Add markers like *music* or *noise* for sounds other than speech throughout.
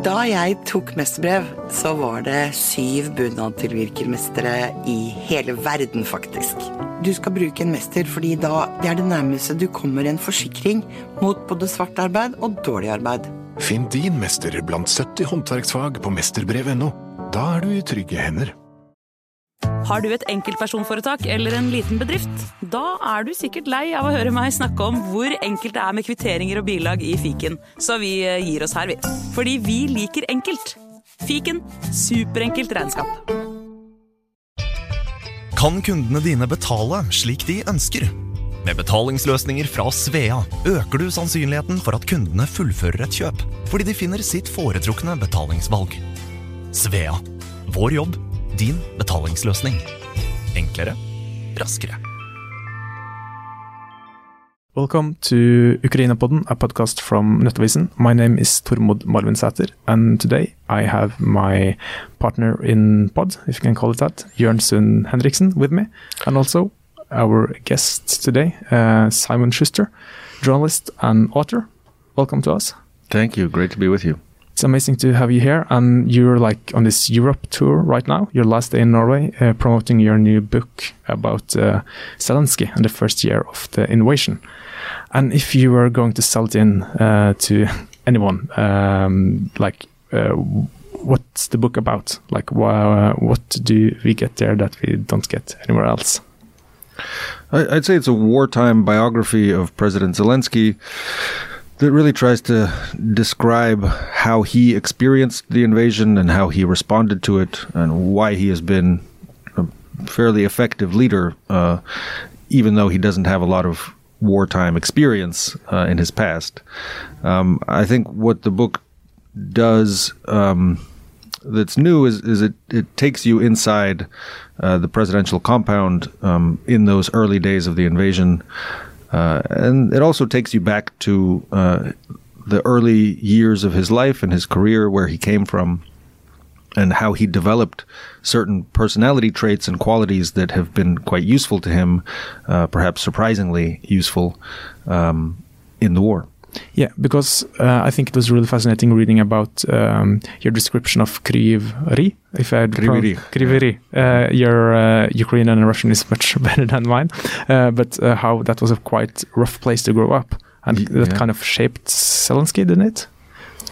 Da jeg tok mesterbrev, så var det syv bunadtilvirkermestere i hele verden, faktisk. Du skal bruke en mester fordi da det er det nærmeste du kommer en forsikring mot både svart arbeid og dårlig arbeid. Finn din mester blant 70 håndverksfag på mesterbrev.no. Da er du i trygge hender. Har du et enkeltpersonforetak eller en liten bedrift? Da er du sikkert lei av å høre meg snakke om hvor enkelt det er med kvitteringer og bilag i fiken, så vi eh, gir oss her, vi. Fordi vi liker enkelt. Fiken superenkelt regnskap. Kan kundene dine betale slik de ønsker? Med betalingsløsninger fra Svea øker du sannsynligheten for at kundene fullfører et kjøp, fordi de finner sitt foretrukne betalingsvalg. Svea vår jobb, din betalingsløsning. Enklere, raskere. Welcome to Ukraina-podden, a podcast from Nettavisen. My name is Tormod Marvinsæter, and today I have my partner in pod, if you can call it that, Jørn Sund Henriksen, with me, and also our guest today, uh, Simon Schuster, journalist and author. Welcome to us. Thank you. Great to be with you. It's amazing to have you here, and you're like on this Europe tour right now. Your last day in Norway, uh, promoting your new book about uh, Zelensky and the first year of the invasion. And if you were going to sell it in uh, to *laughs* anyone, um, like uh, what's the book about? Like, wha- what do we get there that we don't get anywhere else? I'd say it's a wartime biography of President Zelensky that really tries to describe how he experienced the invasion and how he responded to it and why he has been a fairly effective leader, uh, even though he doesn't have a lot of wartime experience uh, in his past. Um, I think what the book does um, that's new is, is it, it takes you inside uh, the presidential compound um, in those early days of the invasion. Uh, and it also takes you back to uh, the early years of his life and his career, where he came from, and how he developed certain personality traits and qualities that have been quite useful to him, uh, perhaps surprisingly useful um, in the war. Yeah, because uh, I think it was really fascinating reading about um, your description of Kryvyi, if I Kryvyi. Kryvyi. Uh, your uh, Ukrainian and Russian is much *laughs* better than mine, uh, but uh, how that was a quite rough place to grow up, and that kind of shaped Zelensky, didn't it?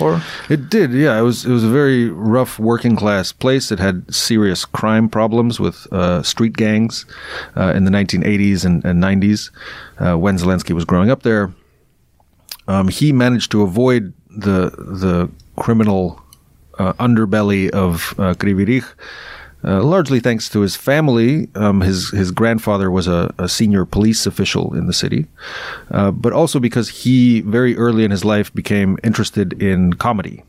Or It did, yeah. It was it was a very rough working class place. It had serious crime problems with uh, street gangs uh, in the 1980s and, and 90s uh, when Zelensky was growing up there. Um, he managed to avoid the the criminal uh, underbelly of uh, Kryvyi Rih, uh, largely thanks to his family. Um, his his grandfather was a, a senior police official in the city, uh, but also because he very early in his life became interested in comedy,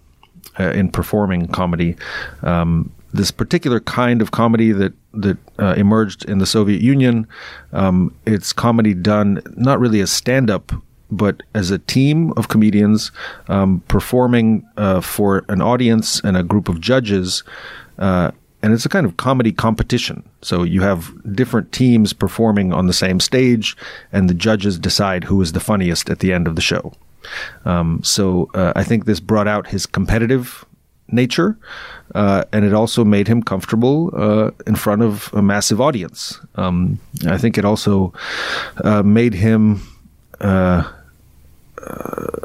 uh, in performing comedy. Um, this particular kind of comedy that that uh, emerged in the Soviet Union, um, it's comedy done not really as stand up but as a team of comedians um, performing uh, for an audience and a group of judges. Uh, and it's a kind of comedy competition. So you have different teams performing on the same stage, and the judges decide who is the funniest at the end of the show. Um, so uh, I think this brought out his competitive nature, uh, and it also made him comfortable uh, in front of a massive audience. Um, I think it also uh, made him uh,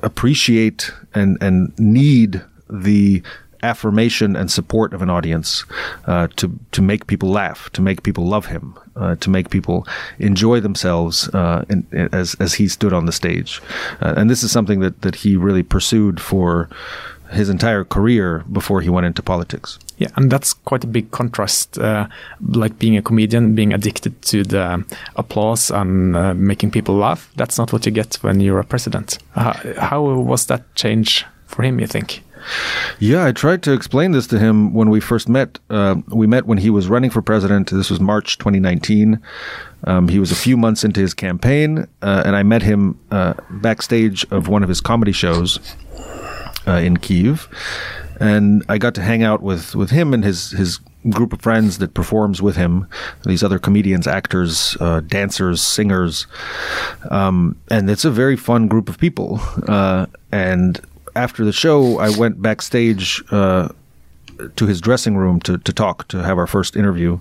appreciate and and need the affirmation and support of an audience uh, to to make people laugh, to make people love him, uh, to make people enjoy themselves uh, in- as as he stood on the stage. Uh, and this is something that that he really pursued for his entire career before he went into politics. Yeah, and that's quite a big contrast. Uh, like being a comedian, being addicted to the applause and uh, making people laugh. That's not what you get when you're a president. Uh, how was that change for him? You think? Yeah, I tried to explain this to him when we first met. Uh, we met when he was running for president. This was March 2019. Um, he was a few months into his campaign, uh, and I met him uh, backstage of one of his comedy shows in Kiev, and I got to hang out with with him and his his group of friends that performs with him. These other comedians, actors, uh, dancers, singers, um, and it's a very fun group of people. Uh, and after the show, I went backstage uh, to his dressing room to, to talk, to have our first interview.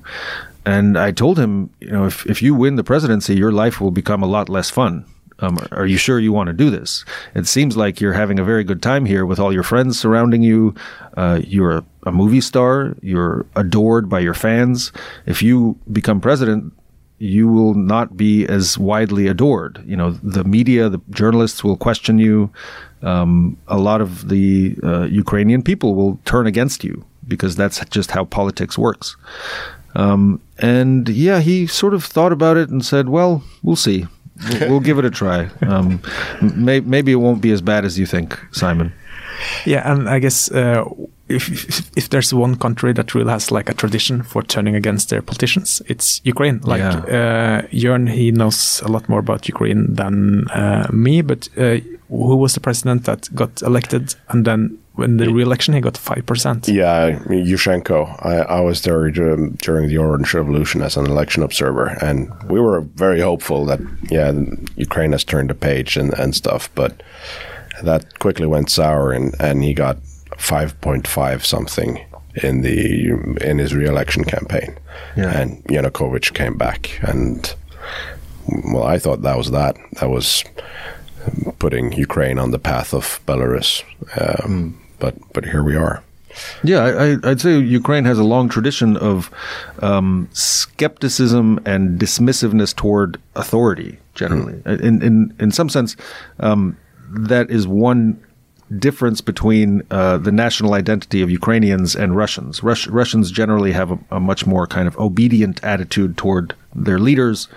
And I told him, you know, if, if you win the presidency, your life will become a lot less fun. Um, are you sure you want to do this? It seems like you're having a very good time here with all your friends surrounding you. Uh, you're a, a movie star. You're adored by your fans. If you become president, you will not be as widely adored. You know, the media, the journalists will question you. Um, a lot of the uh, Ukrainian people will turn against you because that's just how politics works. Um, and yeah, he sort of thought about it and said, "Well, we'll see. We'll, we'll give it a try. Um, may, maybe it won't be as bad as you think, Simon." Yeah, and I guess uh, if, if, if there's one country that really has like a tradition for turning against their politicians, it's Ukraine. Like Yeah. uh, Jørn, he knows a lot more about Ukraine than uh, me. But uh, who was the president that got elected, and then when the re-election he got five percent? Yeah, Yushchenko. I, I was there dur- during the Orange Revolution as an election observer, and we were very hopeful that yeah, Ukraine has turned the page and, and stuff. But that quickly went sour, and, and he got five point five something in the in his re-election campaign, Yeah. and Yanukovych came back, and well, I thought that was that. That was putting Ukraine on the path of Belarus. Um, But but here we are. Yeah, I, I- I'd say Ukraine has a long tradition of um, skepticism and dismissiveness toward authority. Generally, in in in some sense, um, that is one difference between uh, the national identity of Ukrainians and Russians. Rus- Russians generally have a, a much more kind of obedient attitude toward their leaders,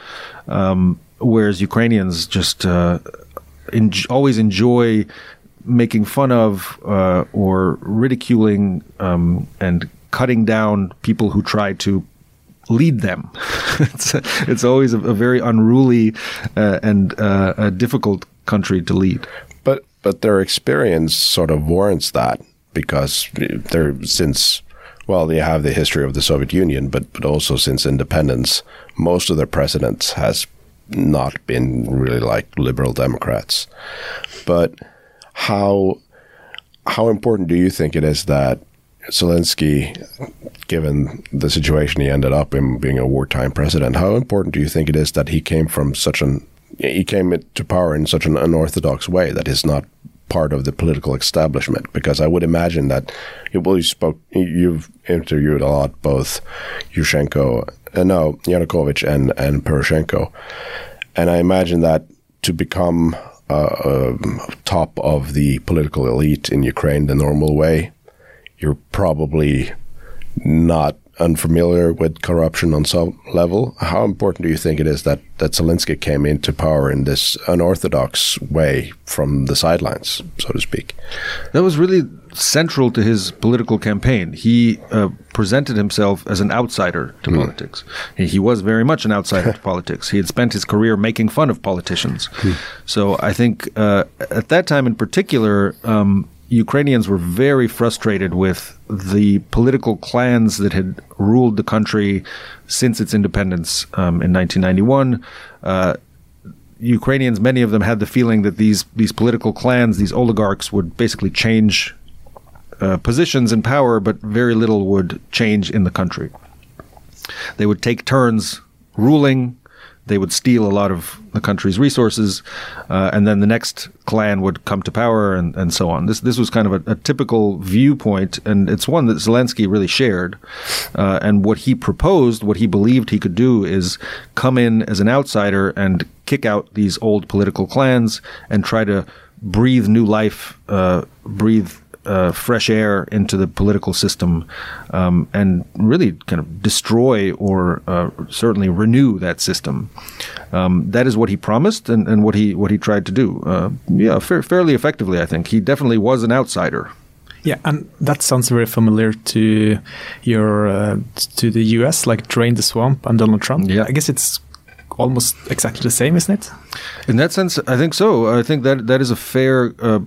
um, whereas Ukrainians just uh, en- always enjoy making fun of uh, or ridiculing um, and cutting down people who try to lead them. *laughs* it's, it's always a, a very unruly uh, and uh, difficult country to lead. But but their experience sort of warrants that because they're since well they have the history of the Soviet Union, but but also since independence, most of their presidents has not been really like liberal Democrats. But how how important do you think it is that Zelensky, given the situation he ended up in being a wartime president, how important do you think it is that he came from such an he came to power in such an unorthodox way that is not part of the political establishment? Because I would imagine that well, you spoke, you've interviewed a lot both Yushchenko, uh, no Yanukovych and and Poroshenko, and I imagine that to become uh, um, top of the political elite in Ukraine the normal way, you're probably not unfamiliar with corruption on some level. How important do you think it is that, that Zelensky came into power in this unorthodox way from the sidelines, so to speak? That was really central to his political campaign. He uh, presented himself as an outsider to politics. He, was very much an outsider to *laughs* politics. He had spent his career making fun of politicians. So I think uh, at that time in particular, um, Ukrainians were very frustrated with the political clans that had ruled the country since its independence um, in 1991. Uh, Ukrainians, many of them had the feeling that these these political clans, these oligarchs, would basically change uh, positions in power, but very little would change in the country. They would take turns ruling. They would steal a lot of the country's resources, uh, and then the next clan would come to power, and, and so on. This this was kind of a, a typical viewpoint, and it's one that Zelensky really shared. Uh, and what he proposed, what he believed he could do, is come in as an outsider and kick out these old political clans and try to breathe new life, uh, breathe uh, fresh air into the political system um, and really kind of destroy or uh, certainly renew that system. Um, that is what he promised and, and what he what he tried to do. Uh, yeah, fair, fairly effectively, I think. He definitely was an outsider. Yeah, and that sounds very familiar to your uh, to the U.S. like drain the swamp and Donald Trump. Yeah. I guess it's almost exactly the same, isn't it? In that sense, I think so. I think that that is a fair uh,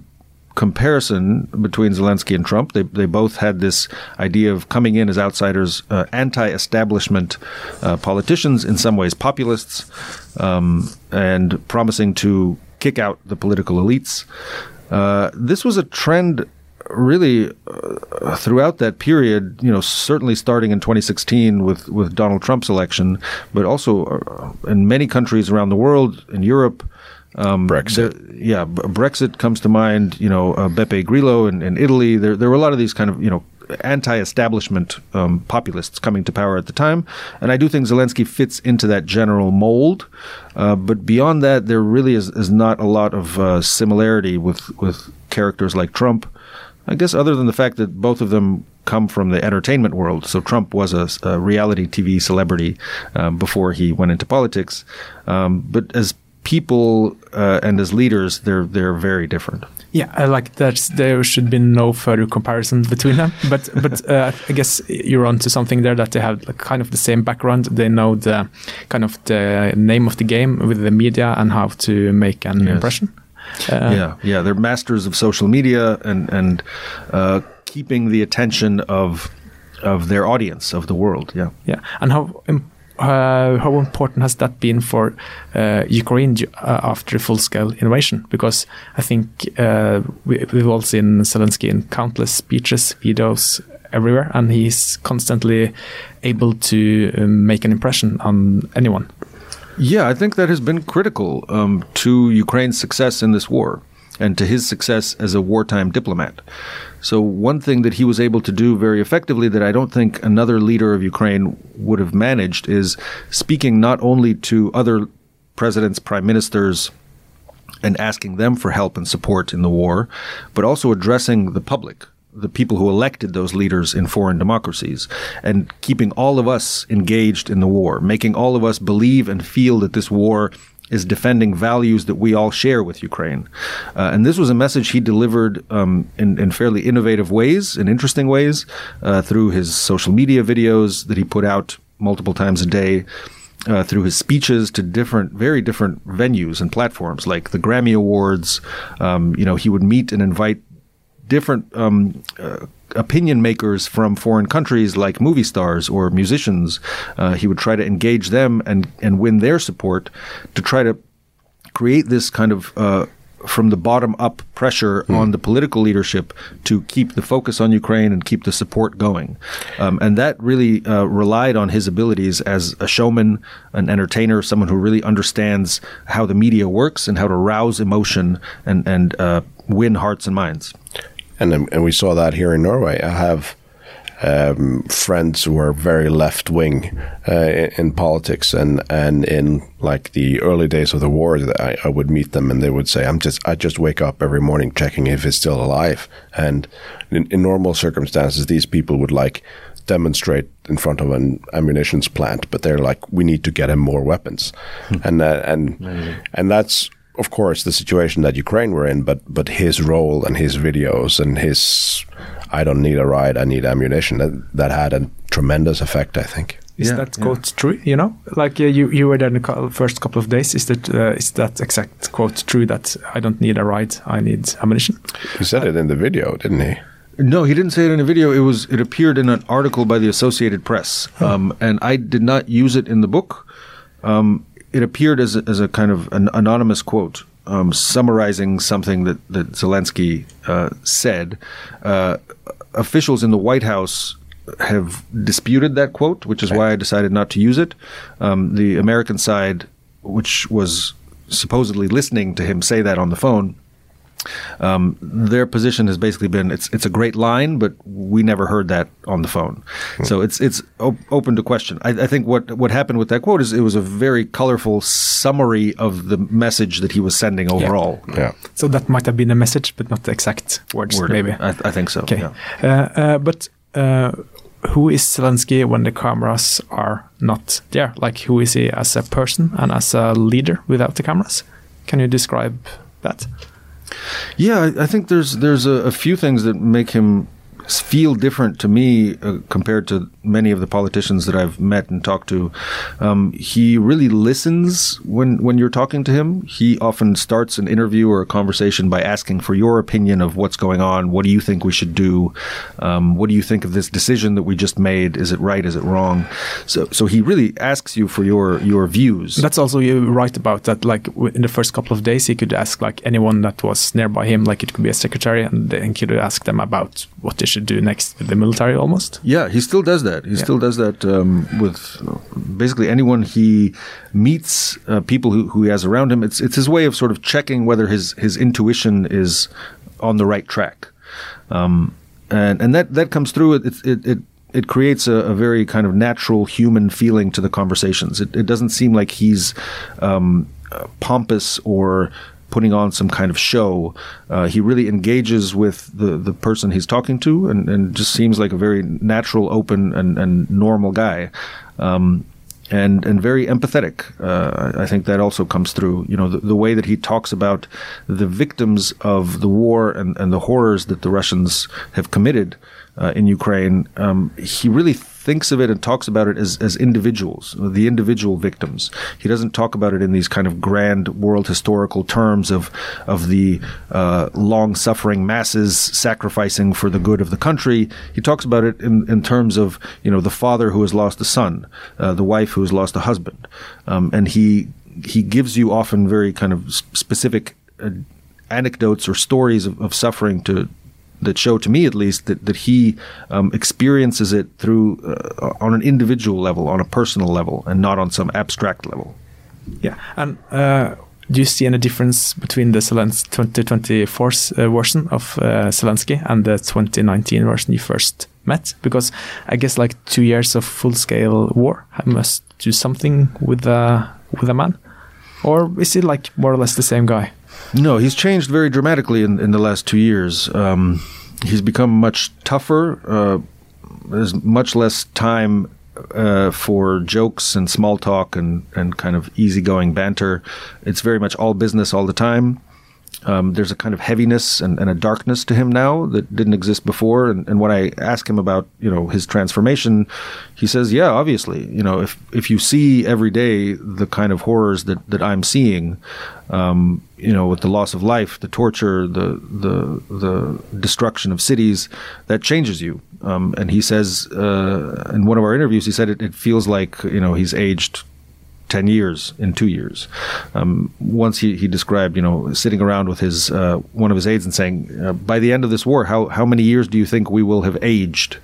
comparison between Zelensky and Trump. They they both had this idea of coming in as outsiders, uh, anti-establishment uh, politicians, in some ways populists, um, and promising to kick out the political elites. Uh, this was a trend really uh, throughout that period, you know, certainly starting in 2016 with, with Donald Trump's election, but also uh, in many countries around the world, in Europe. Um, Brexit. there- yeah, Brexit comes to mind. You know, uh, Beppe Grillo in, in Italy. There, there were a lot of these kind of you know anti-establishment um, populists coming to power at the time, and I do think Zelensky fits into that general mold. Uh, but beyond that, there really is, is not a lot of uh, similarity with with characters like Trump. I guess other than the fact that both of them come from the entertainment world. So Trump was a, a reality TV celebrity um, before he went into politics. Um, but as people uh, and as leaders, they're they're very different. Yeah, like that. There should be no further comparison between them. But *laughs* but uh, I guess you're onto something there that they have like kind of the same background. They know the kind of the name of the game with the media and how to make an Yes. impression. Uh, yeah, yeah, they're masters of social media and and uh, keeping the attention of of their audience of the world. Yeah. Yeah, and how im- uh, how important has that been for uh, Ukraine uh, after full-scale invasion? Because I think uh, we, we've all seen Zelensky in countless speeches, videos everywhere, and he's constantly able to um, make an impression on anyone. Yeah, I think that has been critical um, to Ukraine's success in this war and to his success as a wartime diplomat. So, one thing that he was able to do very effectively that I don't think another leader of Ukraine would have managed is speaking not only to other presidents, prime ministers, and asking them for help and support in the war, but also addressing the public, the people who elected those leaders in foreign democracies, and keeping all of us engaged in the war, making all of us believe and feel that this war is defending values that we all share with Ukraine. Uh, and this was a message he delivered um, in, in fairly innovative ways, in interesting ways, uh, through his social media videos that he put out multiple times a day uh, through his speeches to different, very different venues and platforms, like the Grammy Awards. Um, you know, he would meet and invite different um, uh, opinion makers from foreign countries, like movie stars or musicians. Uh, he would try to engage them and and win their support to try to create this kind of uh, from the bottom up pressure on the political leadership to keep the focus on Ukraine and keep the support going. Um, and that really uh, relied on his abilities as a showman, an entertainer, someone who really understands how the media works and how to rouse emotion and, and uh, win hearts and minds. And and we saw that here in Norway. I have um, friends who are very left wing uh, in, in politics, and and in like the early days of the war, I, I would meet them, and they would say, "I'm just I just wake up every morning checking if it's still alive." And in, in normal circumstances, these people would like demonstrate in front of an ammunitions plant, but they're like, "We need to get him more weapons," and uh, and and that's of course the situation that Ukraine were in, but but his role and his videos and his I don't need a ride, I need ammunition. That, that had a tremendous effect, I think. Is Yeah, that yeah. quote true? You know, like uh, you you were there in the cou- first couple of days. Is that uh, is that exact quote true? That I don't need a ride, I need ammunition. He said it in the video, didn't he? No, he didn't say it in a video. It was it appeared in an article by the Associated Press, um, and I did not use it in the book. Um, it appeared as a, as a kind of an anonymous quote um, summarizing something that that Zelensky uh, said. Uh, officials in the White House have disputed that quote, which is why I decided not to use it. Um, the American side, which was supposedly listening to him say that on the phone, um, their position has basically been it's it's a great line, but we never heard that on the phone. So it's it's op- open to question. I, I think what what happened with that quote is it was a very colorful summary of the message that he was sending overall. Yeah. So that might have been a message, but not the exact words, Word. maybe. I, I think so. Okay. yeah. Uh, uh, but uh, who is Zelensky when the cameras are not there? Like, who is he as a person and as a leader without the cameras? Can you describe that? Yeah, I, think there's there's a, a few things that make him feel different to me uh, compared to many of the politicians that I've met and talked to. Um, he really listens when when you're talking to him. He often starts an interview or a conversation by asking for your opinion of what's going on. What do you think we should do? Um, what do you think of this decision that we just made? Is it right? Is it wrong? So so he really asks you for your your views. That's also you write about that. Like in the first couple of days, he could ask like anyone that was nearby him, like it could be a secretary, and then he could ask them about what they should do next with the military, almost. Yeah, he still does that. He still does that um, with basically anyone he meets, uh, people who, who he has around him. It's it's his way of sort of checking whether his his intuition is on the right track, um, and and that that comes through. It it it, it creates a, a very kind of natural human feeling to the conversations. It, it doesn't seem like he's um, pompous or putting on some kind of show. Uh, he really engages with the, the person he's talking to and, and just seems like a very natural, open, and, and normal guy. Um, and, and very empathetic. Uh, I think that also comes through. You know, the, the, way that he talks about the victims of the war and, and the horrors that the Russians have committed uh, in Ukraine. Um, he really thinks of it and talks about it as, as individuals, the individual victims. He doesn't talk about it in these kind of grand world historical terms of of the uh, long suffering masses sacrificing for the good of the country. He talks about it in, in terms of you know the father who has lost a son, uh, the wife who has lost a husband, um, and he he gives you often very kind of specific. Uh, anecdotes or stories of, of suffering to that show to me at least that, that he um, experiences it through uh, on an individual level, on a personal level, and not on some abstract level. Yeah, and uh, do you see any difference between the Zelensky 2024 uh, version of uh, Zelensky and the 2019 version you first met? Because I guess like two years of full-scale war I must do something with the with a man, or is he like more or less the same guy? No, he's changed very dramatically in, in the last two years. Um, he's become much tougher. Uh, there's much less time uh, for jokes and small talk and, and kind of easygoing banter. It's very much all business all the time. Um, there's a kind of heaviness and, and, a darkness to him now that didn't exist before. And, and, when I ask him about, you know, his transformation, he says, "Yeah, obviously, you know, if if you see every day the kind of horrors that that I'm seeing, um, you know, with the loss of life, the torture, the the the destruction of cities, that changes you." Um, and he says uh, in one of our interviews, he said it, it feels like you know he's aged 10 years in two years. Um, once he, he described, you know, sitting around with his uh, one of his aides and saying, uh, by the end of this war, how, how many years do you think we will have aged?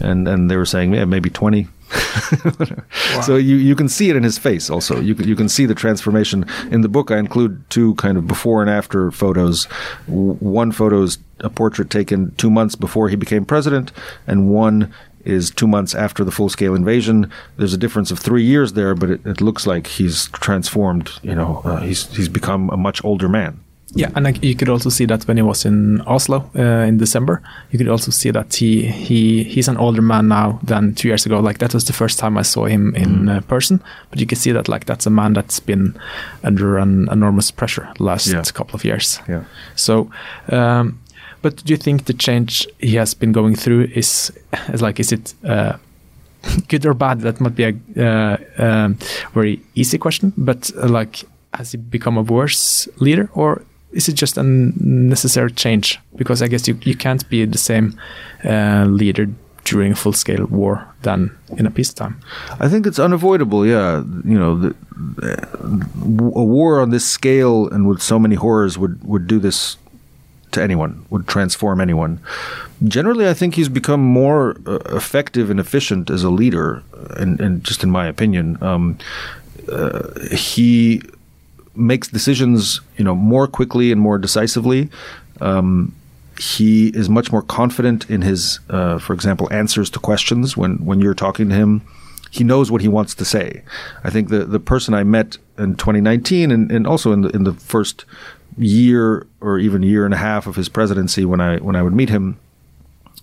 And, and they were saying, yeah, maybe 20. *laughs* wow. So you, you can see it in his face also. You, you can see the transformation. In the book, I include two kind of before and after photos. One photo is a portrait taken two months before he became president, and one is two months after the full scale invasion. There's a difference of three years there, but it, it looks like he's transformed. You know, uh, he's he's become a much older man. Yeah, and you could also see that when he was in Oslo uh, in December, you could also see that he he he's an older man now than two years ago. Like that was the first time I saw him in mm. uh, person, but you can see that like that's a man that's been under an enormous pressure the last yeah. couple of years. Yeah. So. Um, but do you think the change he has been going through is, is like is it uh, *laughs* good or bad? That might be a uh, um, very easy question. But uh, like, has he become a worse leader, or is it just a necessary change? Because I guess you you can't be the same uh, leader during a full scale war than in a peacetime. I think it's unavoidable. Yeah, you know, the, a war on this scale and with so many horrors would would do this to anyone, would transform anyone. Generally, I think he's become more uh, effective and efficient as a leader, and, and just in my opinion, um, uh, he makes decisions, you know, more quickly and more decisively. Um, he is much more confident in his, uh, for example, answers to questions when when you're talking to him. He knows what he wants to say. I think the the person I met in 2019 and, and also in the in the first year or even year and a half of his presidency when I when I would meet him,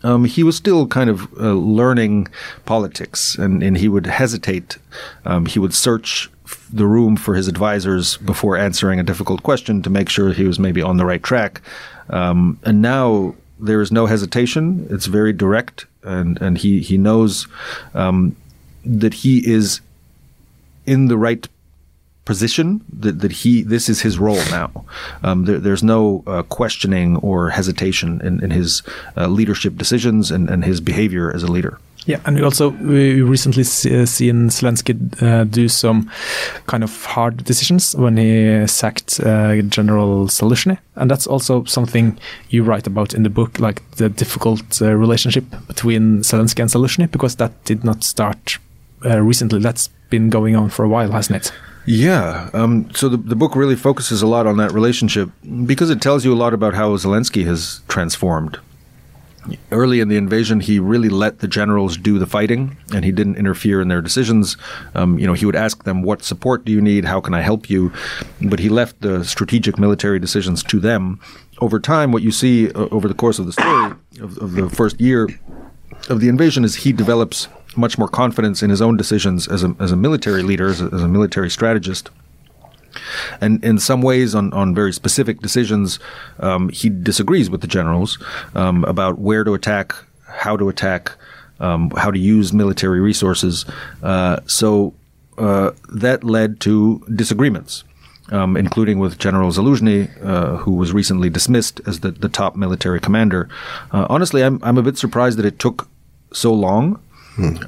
um, he was still kind of uh, learning politics, and, and he would hesitate. Um, he would search the room for his advisors before answering a difficult question to make sure he was maybe on the right track. Um, and now there is no hesitation. It's very direct, and and he he knows um, that he is in the right position that, that he this is his role now. Um, there, there's no uh, questioning or hesitation in, in his uh, leadership decisions and, and his behavior as a leader. Yeah, and we also we recently see, uh, seen Zelensky uh, do some kind of hard decisions when he sacked uh, General Zaluzhny, and that's also something you write about in the book, like the difficult uh, relationship between Zelensky and Zaluzhny, because that did not start uh, recently. That's been going on for a while, hasn't it? Yeah. Um, so the, the book really focuses a lot on that relationship because it tells you a lot about how Zelensky has transformed. Early in the invasion, he really let the generals do the fighting, and he didn't interfere in their decisions. Um, you know, he would ask them, "What support do you need? How can I help you?" But he left the strategic military decisions to them. Over time, what you see uh, over the course of the story of, of the first year of the invasion is he develops much more confidence in his own decisions as a, as a military leader, as a, as a military strategist. And in some ways, on, on very specific decisions, um, he disagrees with the generals um, about where to attack, how to attack, um, how to use military resources. Uh, so uh, that led to disagreements. Um, including with General Zaluzhny, uh, who was recently dismissed as the, the top military commander. Uh, honestly, I'm, I'm a bit surprised that it took so long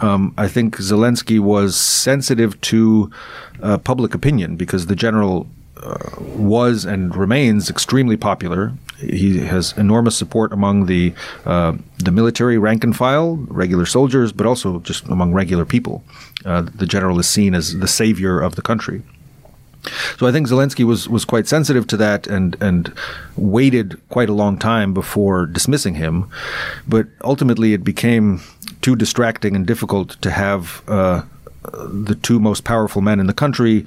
um, I think Zelensky was sensitive to uh, public opinion because the general uh, was and remains extremely popular. He has enormous support among the uh, the military rank and file, regular soldiers, but also just among regular people. Uh, the general is seen as the savior of the country. So I think Zelensky was was quite sensitive to that and and waited quite a long time before dismissing him, but ultimately it became too distracting and difficult to have uh, the two most powerful men in the country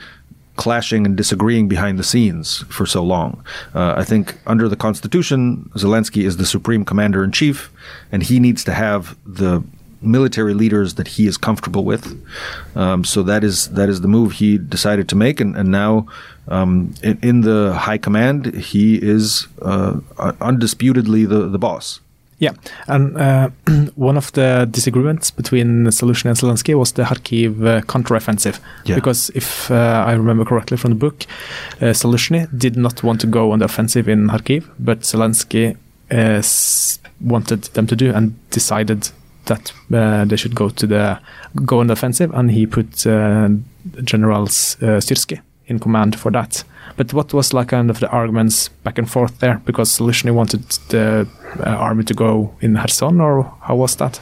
clashing and disagreeing behind the scenes for so long. Uh, I think under the Constitution, Zelensky is the supreme commander in chief, and he needs to have the military leaders that he is comfortable with. Um, so that is that is the move he decided to make, and, and now um, in, in, the high command, he is uh, undisputedly the the boss. Yeah, and uh, *clears throat* one of the disagreements between Zaluzhny and Zelensky was the Kharkiv uh, counteroffensive. Yeah. Because if uh, I remember correctly from the book, uh, Zaluzhny did not want to go on the offensive in Kharkiv, but Zelensky uh, wanted them to do and decided that uh, they should go to the go on the offensive, and he put uh, Generals uh, Syrsky in command for that. But what was like kind of the arguments back and forth there? Because Zaluzhny wanted the uh, army to go in Kherson, or how was that?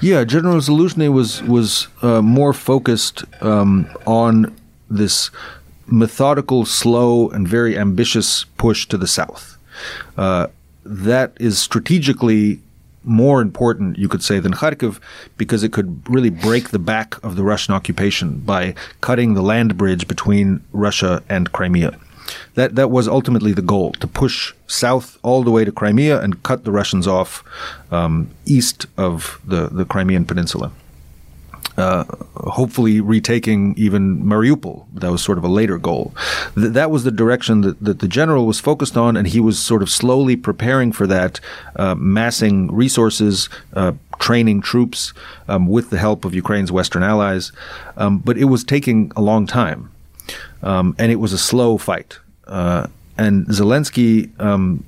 Yeah, General Zaluzhny was was uh, more focused um, on this methodical, slow, and very ambitious push to the south. Uh, that is strategically more important, you could say, than Kharkiv because it could really break the back of the Russian occupation by cutting the land bridge between Russia and Crimea. That that was ultimately the goal to push south all the way to Crimea and cut the Russians off um, east of the, the Crimean Peninsula uh, hopefully retaking even Mariupol. That was sort of a later goal. Th- that was the direction that, that the general was focused on, and he was sort of slowly preparing for that, uh, massing resources, uh, training troops um, with the help of Ukraine's Western allies. Um, but it was taking a long time, um, and it was a slow fight. Uh, and Zelensky um,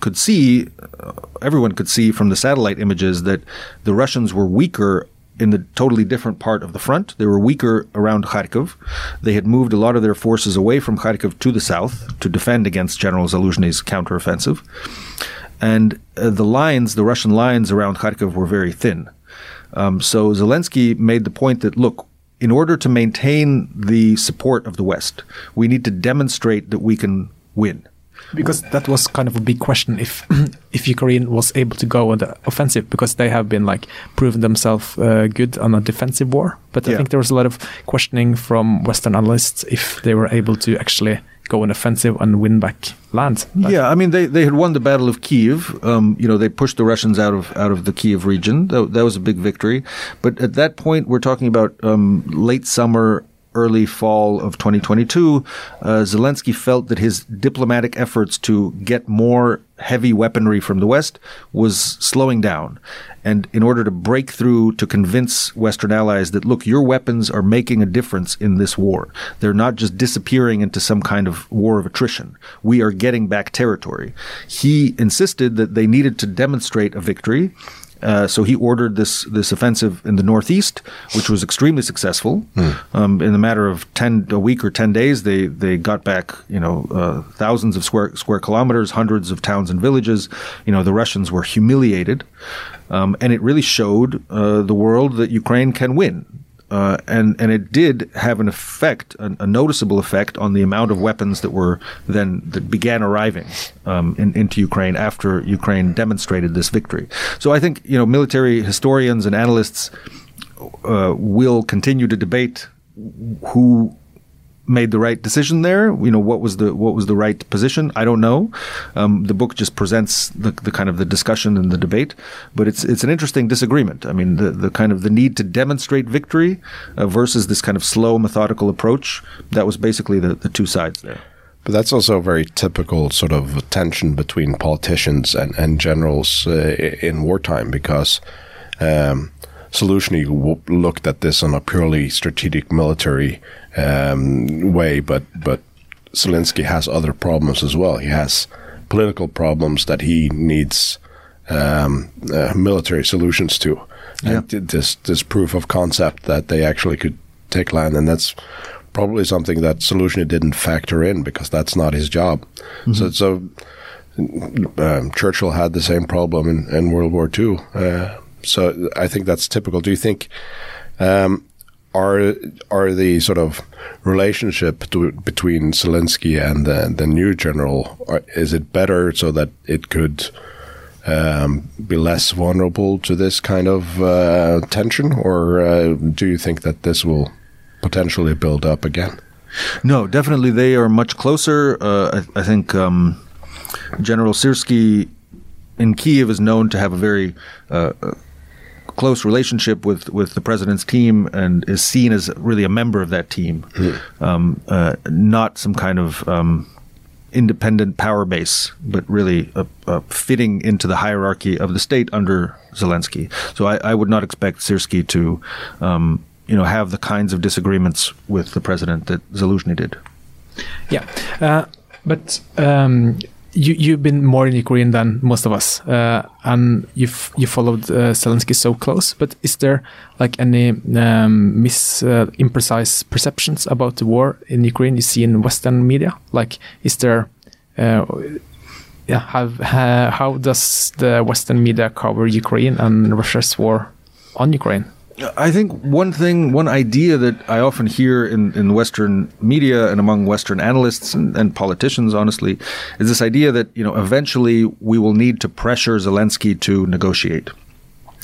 could see, uh, everyone could see from the satellite images that the Russians were weaker in the totally different part of the front. They were weaker around Kharkov. They had moved a lot of their forces away from Kharkov to the south to defend against General Zaluzhny's counteroffensive. And uh, the lines, the Russian lines around Kharkov were very thin. Um, so Zelensky made the point that, look, in order to maintain the support of the West, we need to demonstrate that we can win because that was kind of a big question if *clears throat* if Ukraine was able to go on the offensive because they have been like proven themselves uh, good on a defensive war. But yeah. I think there was a lot of questioning from Western analysts if they were able to actually go on offensive and win back land. Yeah, I mean they, they had won the Battle of Kiev. Um, you know they pushed the Russians out of out of the Kiev region. That, that was a big victory. But at that point, we're talking about um, late summer early fall of 2022, uh, Zelensky felt that his diplomatic efforts to get more heavy weaponry from the West was slowing down. And in order to break through to convince Western allies that, look, your weapons are making a difference in this war. They're not just disappearing into some kind of war of attrition. We are getting back territory. He insisted that they needed to demonstrate a victory uh, so he ordered this this offensive in the northeast, which was extremely successful. Mm. Um, in a matter of ten a week or ten days, they they got back you know uh, thousands of square square kilometers, hundreds of towns and villages. You know the Russians were humiliated, um, and it really showed uh, the world that Ukraine can win. Uh, and and it did have an effect, a, a, noticeable effect on the amount of weapons that were then that began arriving um, in, into Ukraine after Ukraine demonstrated this victory. So I think you know military historians and analysts uh, will continue to debate who made the right decision there. You know, what was the what was the right position? I don't know. Um, the book just presents the, the kind of the discussion and the debate, but it's it's an interesting disagreement. I mean, the the kind of the need to demonstrate victory uh, versus this kind of slow, methodical approach. That was basically the, the two sides there. But that's also a very typical sort of tension between politicians and, and generals uh, in wartime because um, looked at this on a purely strategic military um, way, but but Zelensky has other problems as well. He has political problems that he needs um, uh, military solutions to. Yeah. And this this proof of concept that they actually could take land, and that's probably something that Zaluzhny didn't factor in because that's not his job. Mm-hmm. So so um, Churchill had the same problem in, in World War II. Uh, so I think that's typical. Do you think um, are are the sort of relationship to, between Zelensky and the, the new general are, is it better so that it could um, be less vulnerable to this kind of uh, tension, or uh, do you think that this will potentially build up again? No, definitely they are much closer. Uh, I, I, think um, General Syrski in Kiev is known to have a very uh, close relationship with, with the president's team and is seen as really a member of that team, mm. um, uh, not some kind of um, independent power base, but really a, a fitting into the hierarchy of the state under Zelensky. So I, I would not expect Syrski to, um, you know, have the kinds of disagreements with the president that Zelensky did. Yeah, uh, but um, you you've been more in Ukraine than most of us, uh, and you've you followed uh, Zelensky so close. But is there like any um, mis uh, imprecise perceptions about the war in Ukraine you see in Western media? Like, is there uh, yeah, have, how does the Western media cover Ukraine and Russia's war on Ukraine? I think one thing, one idea that I often hear in, in Western media and among Western analysts and, and, politicians, honestly, is this idea that, you know, eventually we will need to pressure Zelensky to negotiate.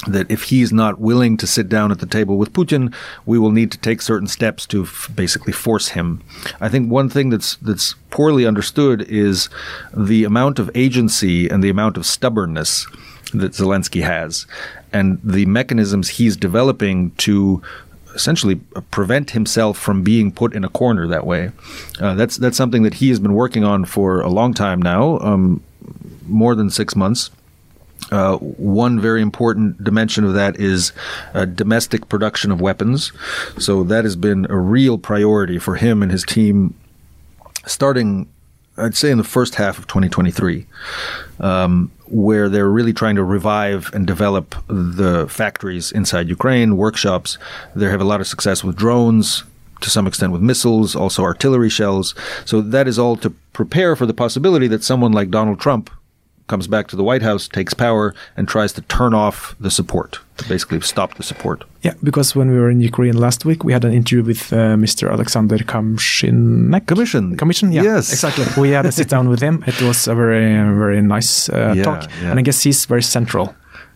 That if he's not willing to sit down at the table with Putin, we will need to take certain steps to f- basically force him. I think one thing that's that's poorly understood is the amount of agency and the amount of stubbornness that Zelensky has and the mechanisms he's developing to essentially prevent himself from being put in a corner that way. Uh, that's that's something that he has been working on for a long time now, um, more than six months. Uh, one very important dimension of that is uh, domestic production of weapons. So that has been a real priority for him and his team, starting, I'd say, in the first half of 2023. Um, where they're really trying to revive and develop the factories inside Ukraine, workshops. They have a lot of success with drones, to some extent with missiles, also artillery shells. So that is all to prepare for the possibility that someone like Donald Trump comes back to the White House, takes power, and tries to turn off the support, to basically stop the support. Yeah, because when we were in Ukraine last week, we had an interview with uh, Mr. Alexander Kamshinek. Kamyshin. Kamyshin, yeah. Yes. Exactly. we had a sit down with him. It was a very, very nice uh, yeah, talk. Yeah. And I guess he's very central.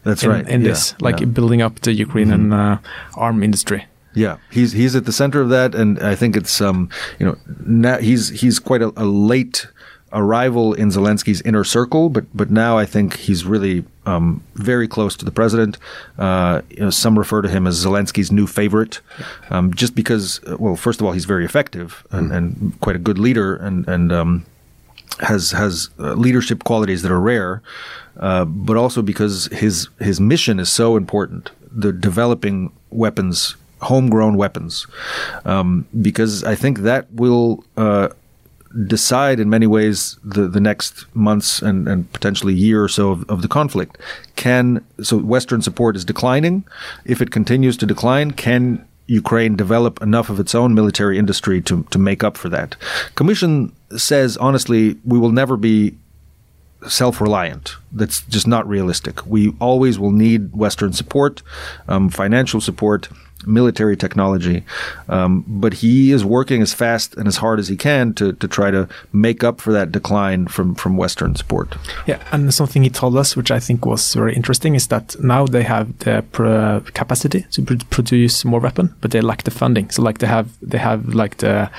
That's in, right. In yeah, this, like building up the Ukrainian mm -hmm. uh, arm industry. Yeah, he's he's at the center of that, and I think it's um you know now he's he's quite a, a late a rival in Zelensky's inner circle, but but now I think he's really um, very close to the president. Uh, you know, some refer to him as Zelensky's new favorite, um, just because. uh, Well, first of all, he's very effective and, and quite a good leader, and and um, has has uh, leadership qualities that are rare, uh, but also because his his mission is so important. The developing weapons, homegrown weapons, um, because I think that will. Uh, decide in many ways the, the next months and, and potentially year or so of, of the conflict. Can so Western support is declining. If it continues to decline, can Ukraine develop enough of its own military industry to, to make up for that? Kamyshin says honestly, we will never be self-reliant. That's just not realistic. We always will need Western support, um, financial support, military technology. Um, but he is working as fast and as hard as he can to, to try to make up for that decline from, from Western support. Yeah, and something he told us, which I think was very interesting, is that now they have the pr- capacity to pr- produce more weapon, but they lack the funding. So like they have they have like the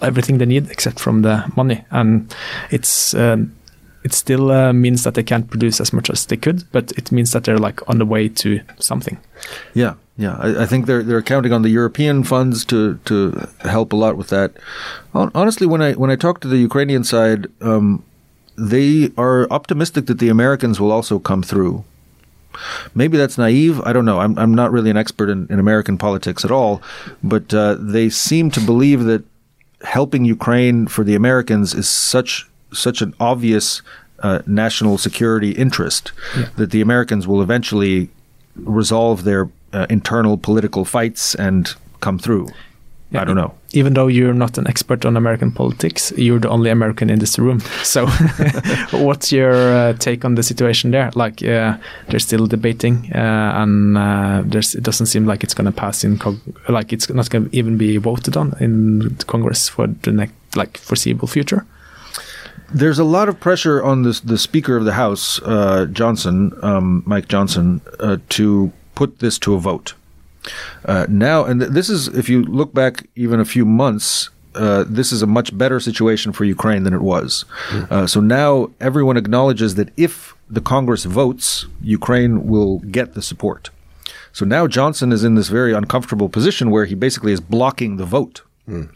everything they need except from the money, and it's. Um, it still uh, means that they can't produce as much as they could, but it means that they're like on the way to something. Yeah, yeah. I, I think they're they're counting on the European funds to to help a lot with that. Honestly, when I when I talk to the Ukrainian side, um, they are optimistic that the Americans will also come through. Maybe that's naive. I don't know. I'm I'm not really an expert in, in American politics at all, but uh, they seem to believe that helping Ukraine for the Americans is such such an obvious uh, national security interest that the Americans will eventually resolve their uh, internal political fights and come through. I don't know. Even though you're not an expert on American politics, you're the only American in this room. *laughs* So, *laughs* what's your uh, take on the situation there? Like, uh, they're still debating, uh, and uh, there's, it doesn't seem like it's going to pass in, like it's not going to even be voted on in Congress for the next, like, foreseeable future. There's a lot of pressure on the the Speaker of the House, uh, Johnson, um, Mike Johnson, uh, to put this to a vote. Uh, now, and th- this is, if you look back even a few months, uh, this is a much better situation for Ukraine than it was. Uh, so now everyone acknowledges that if the Congress votes, Ukraine will get the support. So now Johnson is in this very uncomfortable position where he basically is blocking the vote.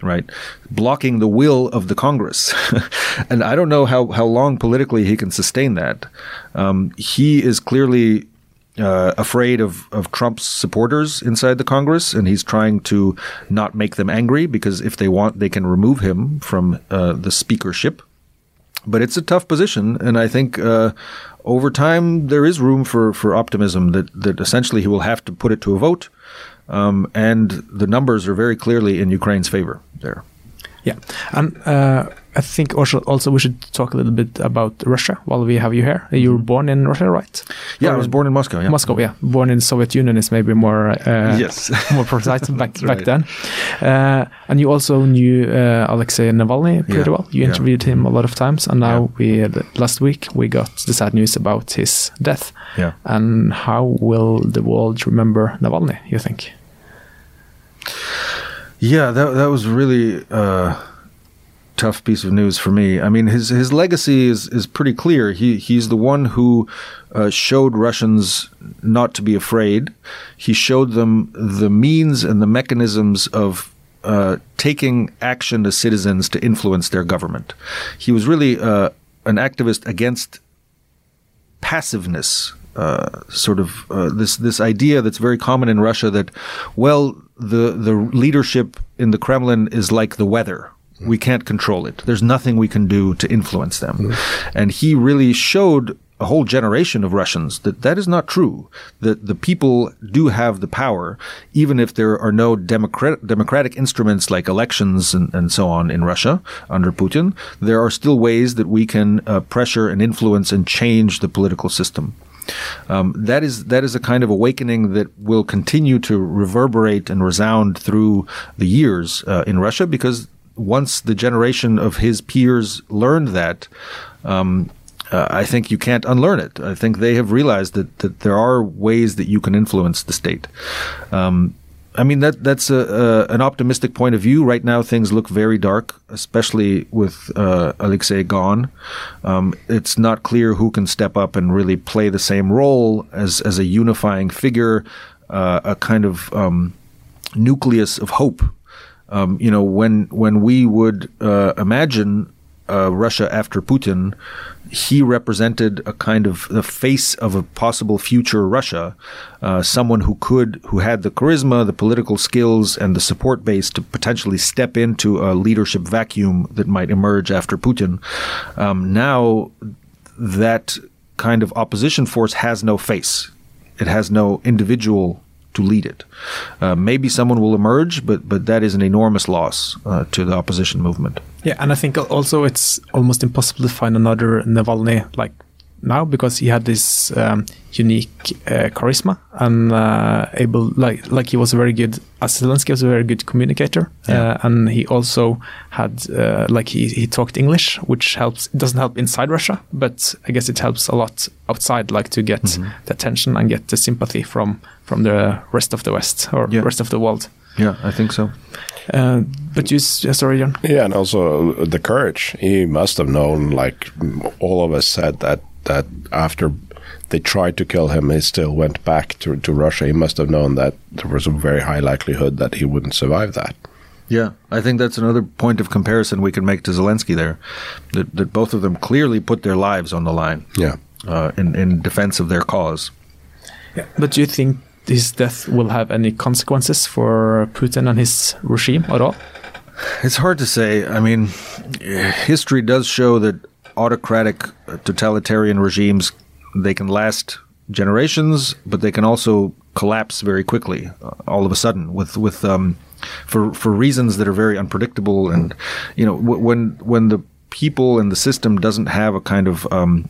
Right, blocking the will of the Congress, *laughs* and I don't know how how long politically he can sustain that. Um, he is clearly uh, afraid of, of Trump's supporters inside the Congress, and he's trying to not make them angry because if they want, they can remove him from uh, the speakership. But it's a tough position, and I think uh, over time there is room for, for optimism that, that essentially he will have to put it to a vote, um, and the numbers are very clearly in Ukraine's favor there. Yeah, and uh, I think also also we should talk a little bit about Russia while we have you here. You were born in Russia, right? Yeah, I was born in Moscow. Yeah. Moscow, yeah. Born in Soviet Union is maybe more uh, Yes. *laughs* more precise back back right. then. Uh, and you also knew uh, Alexei Navalny pretty Yeah, well. You yeah. interviewed him a lot of times, and now Yeah. we uh, last week we got the sad news about his death. Yeah. And how will the world remember Navalny? You think? Yeah, that that was really a tough piece of news for me. I mean, his his legacy is is pretty clear. He he's the one who uh, showed Russians not to be afraid. He showed them the means and the mechanisms of uh, taking action as citizens to influence their government. He was really uh, an activist against passiveness, uh, sort of uh, this this idea that's very common in Russia that, well, the the leadership in the Kremlin is like the weather. We can't control it. There's nothing we can do to influence them. And he really showed a whole generation of Russians that that is not true. That the people do have the power, even if there are no democratic, democratic instruments like elections and, and so on in Russia under Putin. There are still ways that we can uh, pressure and influence and change the political system. Um, that is that is a kind of awakening that will continue to reverberate and resound through the years uh, in Russia because once the generation of his peers learned that, um, uh, I think you can't unlearn it. I think they have realized that, that there are ways that you can influence the state. Um, I mean that that's a, a, an optimistic point of view. Right now, things look very dark, especially with uh, Alexei gone. Um, it's not clear who can step up and really play the same role as as a unifying figure, uh, a kind of um, nucleus of hope. Um, you know, when when we would uh, imagine uh, Russia after Putin, he represented a kind of the face of a possible future Russia, uh, someone who could, who had the charisma, the political skills, and the support base to potentially step into a leadership vacuum that might emerge after Putin. Um, now, that kind of opposition force has no face. It has no individual to lead it. Uh, maybe someone will emerge, but but that is an enormous loss uh, to the opposition movement. Yeah, and I think also it's almost impossible to find another Navalny like now because he had this um, unique uh, charisma and uh, able like like he was a very good as Zelensky was a very good communicator Yeah. uh, and he also had uh, like he, he talked English which helps it doesn't help inside Russia but I guess it helps a lot outside like to get the attention and get the sympathy from from the rest of the West or Yeah. rest of the world Yeah, I think so. uh, but you yeah, sorry Jørn Yeah, and also the courage. He must have known, like all of us said, that that after they tried to kill him, he still went back to to Russia. He must have known that there was a very high likelihood that he wouldn't survive that. Yeah, I think that's another point of comparison we can make to Zelensky there, that that both of them clearly put their lives on the line Yeah. uh, in in defense of their cause. But do you think his death will have any consequences for Putin and his regime at all? It's hard to say. I mean, history does show that autocratic, uh, totalitarian regimes they can last generations, but they can also collapse very quickly, uh, all of a sudden, with with um, for for reasons that are very unpredictable. And you know, w- when when the people and the system doesn't have a kind of um,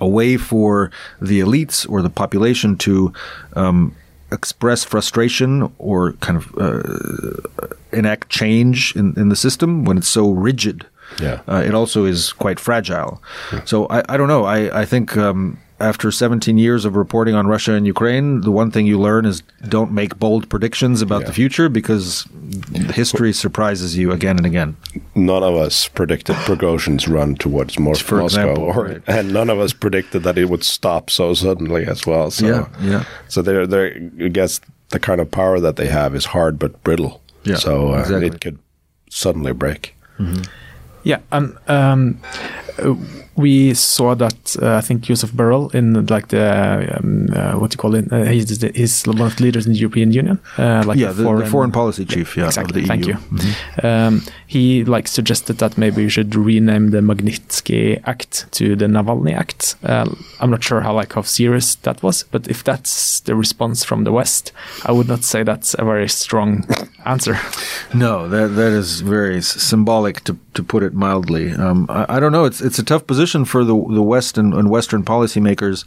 a way for the elites or the population to um, express frustration or kind of uh, enact change in, in the system when it's so rigid. Yeah. Uh, it also is quite fragile. So I, I don't know. I, I think um, after 17 years of reporting on Russia and Ukraine, the one thing you learn is don't make bold predictions about the future because history surprises you again and again. None of us predicted Prigozhin's run towards Mos- *laughs* For Moscow, example, or, right. and none of us predicted that it would stop so suddenly as well. So, Yeah, yeah. So they're, they're, I guess the kind of power that they have is hard but brittle. Yeah, so uh, exactly. it could suddenly break. Yeah, um, uh, we saw that uh, I think Joseph Borrell in like the um, uh, what do you call it? Uh, he's, the, he's one of the leaders in the European Union. Uh, like yeah, the the foreign, policy chief yeah, exactly. of the Thank you. Um, he like suggested that maybe we should rename the Magnitsky Act to the Navalny Act. Uh, I'm not sure how like how serious that was, but if that's the response from the West, I would not say that's a very strong answer. *laughs* No, that that is very symbolic to to put it mildly. Um, I, I don't know. It's it's a tough position for the the West and, and Western policymakers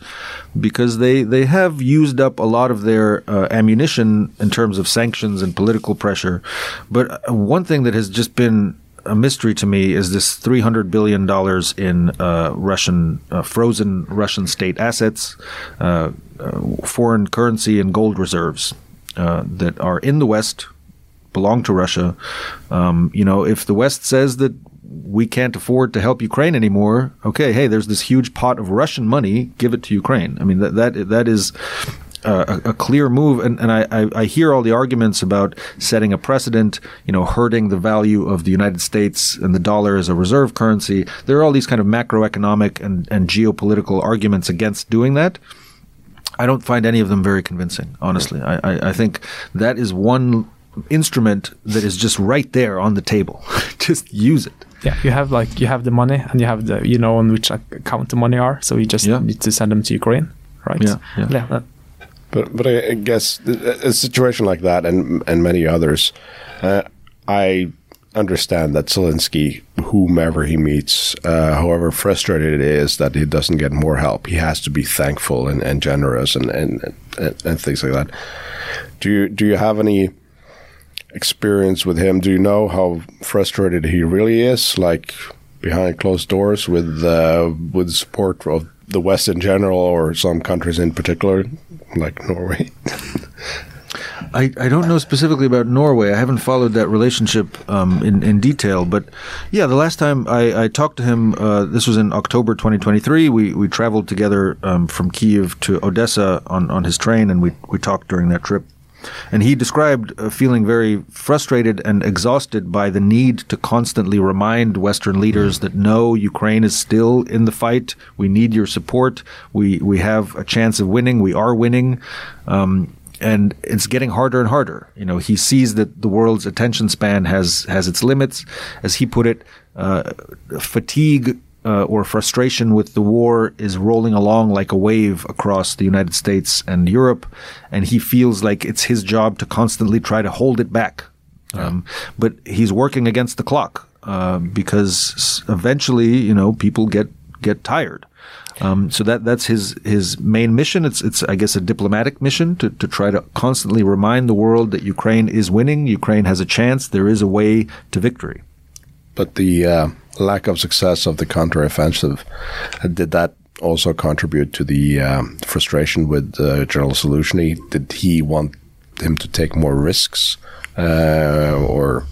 because they they have used up a lot of their uh, ammunition in terms of sanctions and political pressure. But uh, one thing that has just been a mystery to me is this three hundred billion dollars in uh, Russian uh, frozen Russian state assets, uh, uh, foreign currency, and gold reserves uh, that are in the West belong to Russia. Um, you know, if the West says that we can't afford to help Ukraine anymore, okay, hey, there's this huge pot of Russian money, give it to Ukraine. I mean, that that that is. Uh, a, a clear move, and, and I, I, I hear all the arguments about setting a precedent, you know, hurting the value of the United States and the dollar as a reserve currency. There are all these kind of macroeconomic and, and geopolitical arguments against doing that. I don't find any of them very convincing, honestly. I, I, I think that is one instrument that is just right there on the table. *laughs* just use it. Yeah, you have like you have the money and you have the you know on which account the money are, so you just Yeah. need to send them to Ukraine, right? Yeah, yeah. that- But but I I guess a situation like that and and many others, uh, I understand that Zelensky, whomever he meets, uh, however frustrated it is that he doesn't get more help, he has to be thankful and, and generous and, and and and things like that. Do you do you have any experience with him? Do you know how frustrated he really is, like behind closed doors, with uh, with support of the West in general or some countries in particular, like Norway? *laughs* I, I don't know specifically about Norway. I haven't followed that relationship um, in, in detail. But yeah, the last time I, I talked to him, uh, this was in October 2023. We, we traveled together um, from Kiev to Odessa on, on his train, and we, we talked during that trip. And he described uh, feeling very frustrated and exhausted by the need to constantly remind Western leaders that no, Ukraine is still in the fight. We need your support. We we have a chance of winning. We are winning. Um, and it's getting harder and harder. You know, he sees that the world's attention span has has its limits, as he put it. Uh, fatigue uh, or frustration with the war is rolling along like a wave across the United States and Europe, and he feels like it's his job to constantly try to hold it back. Um, but he's working against the clock uh, because eventually, you know, people get get tired. Um, so that that's his his main mission. It's it's I guess a diplomatic mission to to try to constantly remind the world that Ukraine is winning. Ukraine has a chance. There is a way to victory. But the uh, lack of success of the counteroffensive uh, did that also contribute to the um, frustration with uh, General Zaluzhny? Did he want him to take more risks uh, or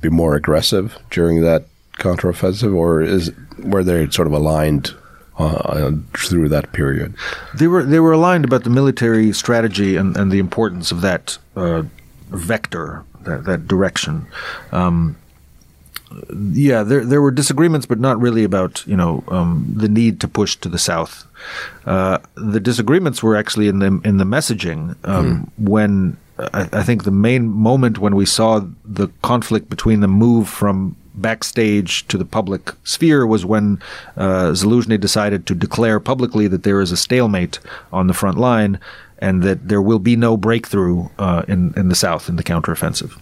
be more aggressive during that counteroffensive, or is were they sort of aligned uh, through that period? They were they were aligned about the military strategy and, and the importance of that uh, vector, that, that direction. Um, yeah, there there were disagreements, but not really about you know um, the need to push to the south. Uh, the disagreements were actually in the in the messaging um, mm. when I, I, think the main moment when we saw the conflict between the move from backstage to the public sphere was when uh, Zaluzhny decided to declare publicly that there is a stalemate on the front line and that there will be no breakthrough uh, in in the south in the counteroffensive.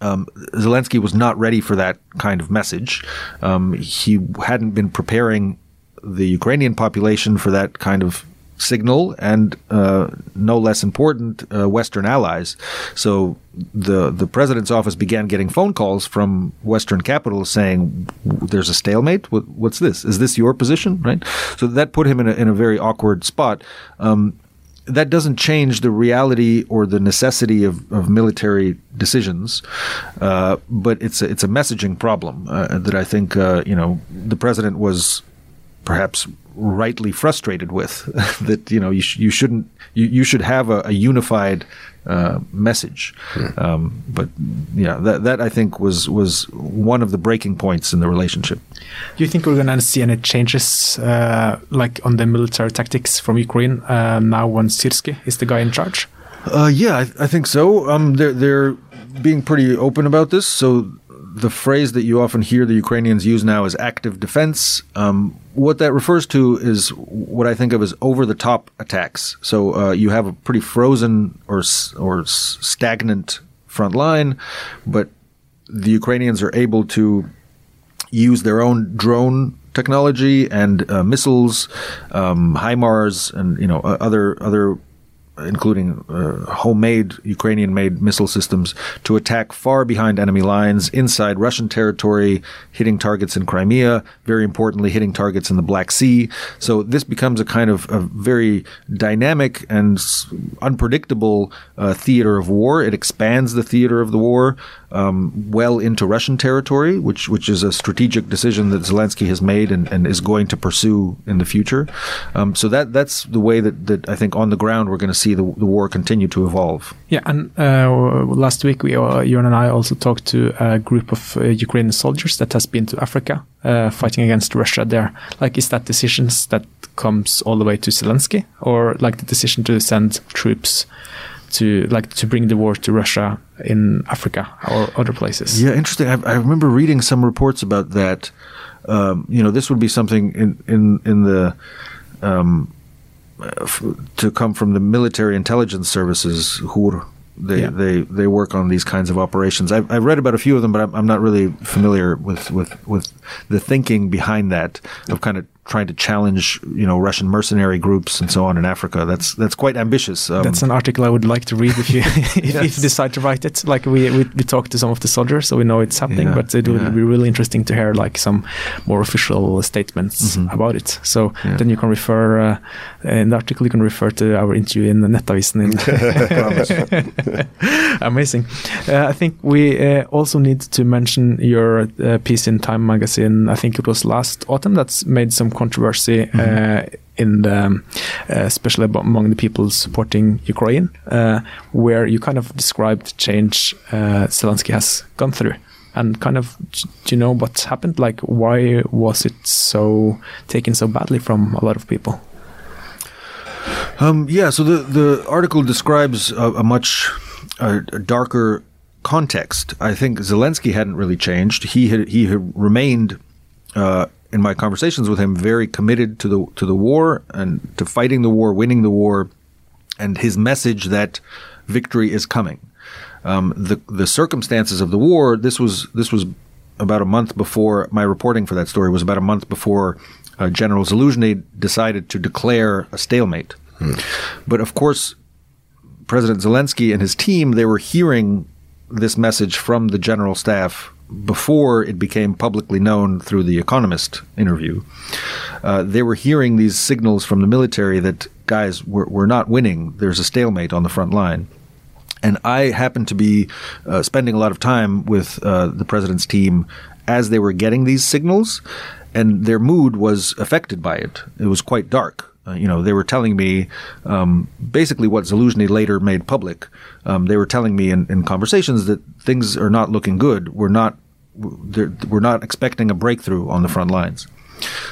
Um, Zelensky was not ready for that kind of message. Um, he hadn't been preparing the Ukrainian population for that kind of signal, and uh, no less important, uh, Western allies. So the the president's office began getting phone calls from Western capitals saying, "There's a stalemate. What, what's this? Is this your position?" Right. So that put him in a, in a very awkward spot. Um, that doesn't change the reality or the necessity of, of military decisions, uh, but it's a, it's a messaging problem uh, that I think uh, you know the president was perhaps rightly frustrated with *laughs* that you know you, sh- you shouldn't you, you should have a, a unified uh, message. Hmm. Um, but yeah, that that I think was was one of the breaking points in the relationship. Do you think we're going to see any changes, uh, like on the military tactics from Ukraine uh, now when Syrski is the guy in charge? Uh, yeah, I, I, think so. Um, they're they're being pretty open about this. So the phrase that you often hear the Ukrainians use now is active defense. Um, what that refers to is what I think of as over the top attacks. So uh, you have a pretty frozen or or stagnant front line, but the Ukrainians are able to use their own drone technology and uh, missiles, um, HIMARS, and you know other other including uh, homemade Ukrainian-made missile systems, to attack far behind enemy lines, inside Russian territory, hitting targets in Crimea, very importantly, hitting targets in the Black Sea. So this becomes a kind of a very dynamic and unpredictable uh, theater of war. It expands the theater of the war um, well into Russian territory, which which is a strategic decision that Zelensky has made and, and is going to pursue in the future. Um, so that that's the way that, that I think on the ground we're going to see the, the war continue to evolve. Yeah, and uh, last week we uh, and I also talked to a group of uh, Ukrainian soldiers that has been to Africa uh, fighting against Russia there. Like, is that decisions that comes all the way to Zelensky, or like the decision to send troops? To like to bring the war to Russia in Africa or other places. Yeah, interesting. I, I remember reading some reports about that. Um, you know, this would be something in in in the um, f- to come from the military intelligence services who they, yeah. they they work on these kinds of operations. I've, I've read about a few of them, but I'm, I'm not really familiar with, with, with the thinking behind that of kind of trying to challenge, you know, Russian mercenary groups and so on in Africa. That's that's quite ambitious. Um, That's an article I would like to read if you *laughs* if Yes. you decide to write it. Like we, we we talked to some of the soldiers, so we know it's happening. Yeah, but it would yeah. be really interesting to hear like some more official statements about it. So Mm-hmm. Yeah. then you can refer uh, in the article. You can refer to our interview in the Nettavisen. In *laughs* *laughs* Amazing. Uh, I think we uh, also need to mention your uh, piece in Time magazine. I think it was last autumn that's made some controversy. Uh, in the, um, uh, especially among the people supporting Ukraine, uh, where you kind of described the change uh, Zelensky has gone through, and kind of do you know what happened? Like, why was it so taken so badly from a lot of people? Um, yeah, so the, the article describes a, a much uh, a darker context. I think Zelensky hadn't really changed. He had he had remained uh, in my conversations with him very committed to the to the war and to fighting the war, winning the war, and his message that victory is coming. Um, the the circumstances of the war. This was this was about a month before my reporting for that story was about a month before uh, General Zaluzhny decided to declare a stalemate. But of course, President Zelensky and his team they were hearing this message from the general staff before it became publicly known through the Economist interview. Uh, they were hearing these signals from the military that guys we're, we're not winning. There's a stalemate on the front line. And I happened to be uh, spending a lot of time with uh, the president's team as they were getting these signals, and their mood was affected by it. It was quite dark. Uh, you know, they were telling me um, basically what Zaluzhny later made public. Um, they were telling me in, in conversations that things are not looking good. We're not we're not expecting a breakthrough on the front lines.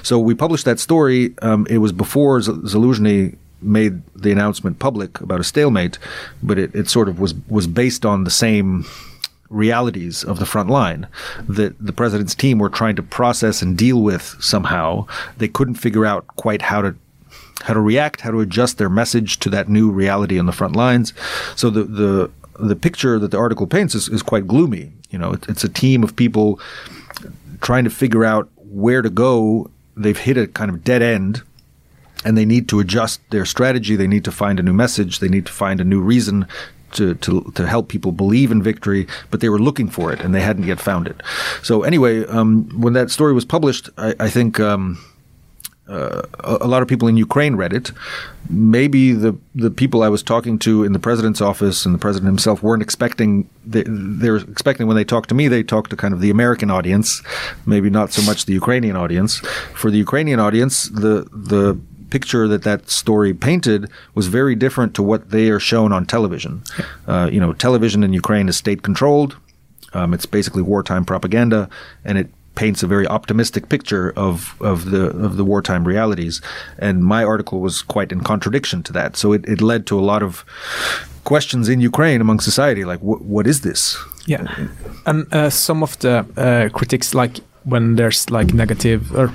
So we published that story. Um, it was before Z- Zaluzhny made the announcement public about a stalemate, but it, it sort of was was based on the same realities of the front line that the president's team were trying to process and deal with somehow. They couldn't figure out quite how to how to react, how to adjust their message to that new reality on the front lines. So the the the picture that the article paints is, is quite gloomy. You know, it, it's a team of people trying to figure out where to go. They've hit a kind of dead end and they need to adjust their strategy. They need to find a new message. They need to find a new reason to, to, to help people believe in victory, but they were looking for it and they hadn't yet found it. So anyway, um, when that story was published, I, I think um, uh, a, a lot of people in Ukraine read it. Maybe the the people I was talking to in the president's office and the president himself weren't expecting. They, they were expecting when they talked to me, they talked to kind of the American audience, maybe not so much the Ukrainian audience. For the Ukrainian audience, the the picture that that story painted was very different to what they are shown on television. Uh, you know, television in Ukraine is state controlled. Um, it's basically wartime propaganda, and it paints a very optimistic picture of, of the of the wartime realities. And my article was quite in contradiction to that. So it, it led to a lot of questions in Ukraine among society, like what what is this? Yeah, and uh, some of the uh, critics, like when there's like negative or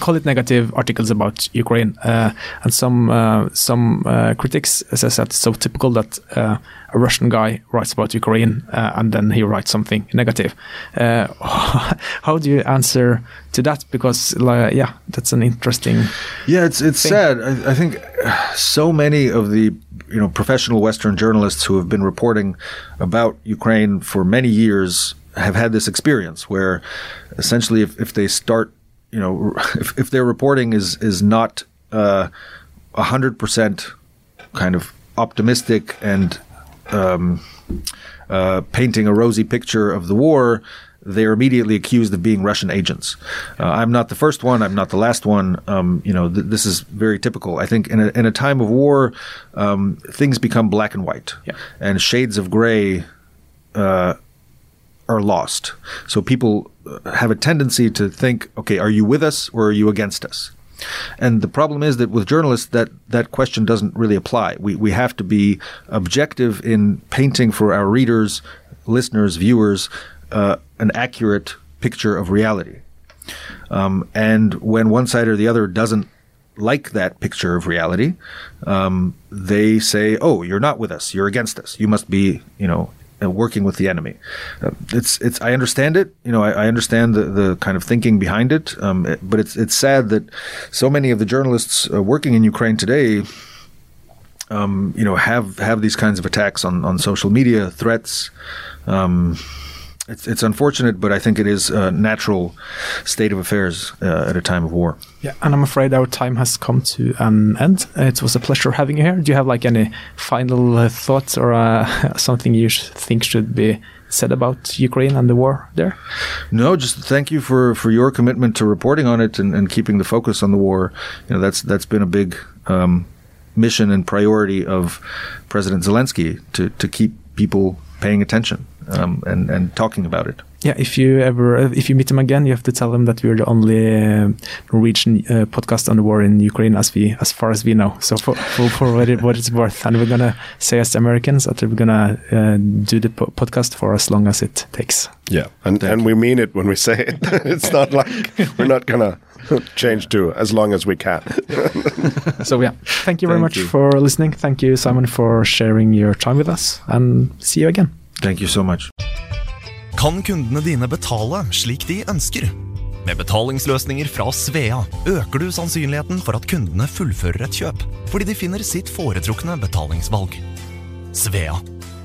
call it negative articles about Ukraine, uh, and some uh, some uh, critics says that it's so typical that uh, a Russian guy writes about Ukraine uh, and then he writes something negative. Uh, *laughs* how do you answer to that? Because like, yeah, that's an interesting. Yeah, it's it's thing. sad. I, I think so many of the you know professional Western journalists who have been reporting about Ukraine for many years have had this experience where essentially if, if they start you know if, if their reporting is is not uh, a hundred percent kind of optimistic and um, uh, painting a rosy picture of the war, they're immediately accused of being Russian agents. Uh, I'm not the first one. I'm not the last one. Um, you know, th- this is very typical. I think in a, in a time of war, um, things become black and white, Yeah. and shades of gray uh, are lost. So people uh, have a tendency to think, okay, are you with us or are you against us? And the problem is that with journalists, that, that question doesn't really apply. We, we have to be objective in painting for our readers, listeners, viewers, uh, an accurate picture of reality. Um, and when one side or the other doesn't like that picture of reality, um, they say, "Oh, you're not with us. You're against us. You must be, you know, uh, working with the enemy. Uh, it's it's I understand it. You know, I, I understand the, the kind of thinking behind it. Um, it- but it's it's sad that so many of the journalists uh, working in Ukraine today um, you know, have have these kinds of attacks on, on social media, threats. Um, it's it's unfortunate, but I think it is a natural state of affairs uh, at a time of war. Yeah, and I'm afraid our time has come to an end. It was a pleasure having you here. Do you have like any final uh, thoughts or uh, *laughs* something you sh- think should be said about Ukraine and the war there? No, just thank you for, for your commitment to reporting on it and, and keeping the focus on the war. You know, that's that's been a big um, mission and priority of President Zelensky to, to keep people paying attention um, and and talking about it. Yeah, if you ever if you meet him again, you have to tell him that we're the only uh, Norwegian uh, podcast on the war in Ukraine, as we as far as we know. So for for, for what, it, what it's worth, and we're gonna say as Americans that we're gonna uh, do the po- podcast for as long as it takes. Yeah, and and we mean it when we say it. *laughs* it's not like we're not gonna *laughs* change to as long as we can. *laughs* So yeah, thank you very Thank much you. for listening. Thank you, Simon, for sharing your time with us, and see you again. Thank you so much. Kan kundene dine betale slik de ønsker? Med betalingsløsninger fra Svea øker du sannsynligheten for at kundene fullfører et kjøp, fordi de finner sitt foretrukne betalingsvalg. Svea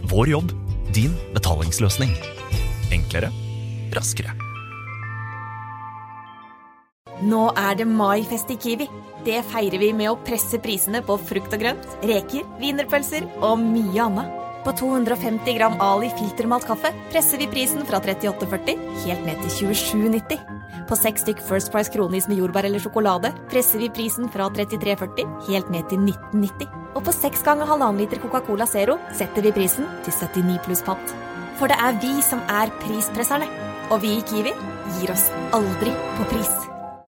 vår jobb, din betalingsløsning. Enklere, raskere. Nå er det maifest i Kiwi. Det feirer vi med å presse prisene på frukt og grønt, reker, wienerpølser og mye annet. På 250 gram Ali filtermalt kaffe presser vi prisen fra 38,40 helt ned til 27,90. På seks stykk First Price kronis med jordbær eller sjokolade presser vi prisen fra 33,40 helt ned til 19,90. Og på seks ganger halvannen liter Coca-Cola Zero setter vi prisen til 79 pluss pant. For det er vi som er prispresserne. Og vi i Kiwi gir oss aldri på pris.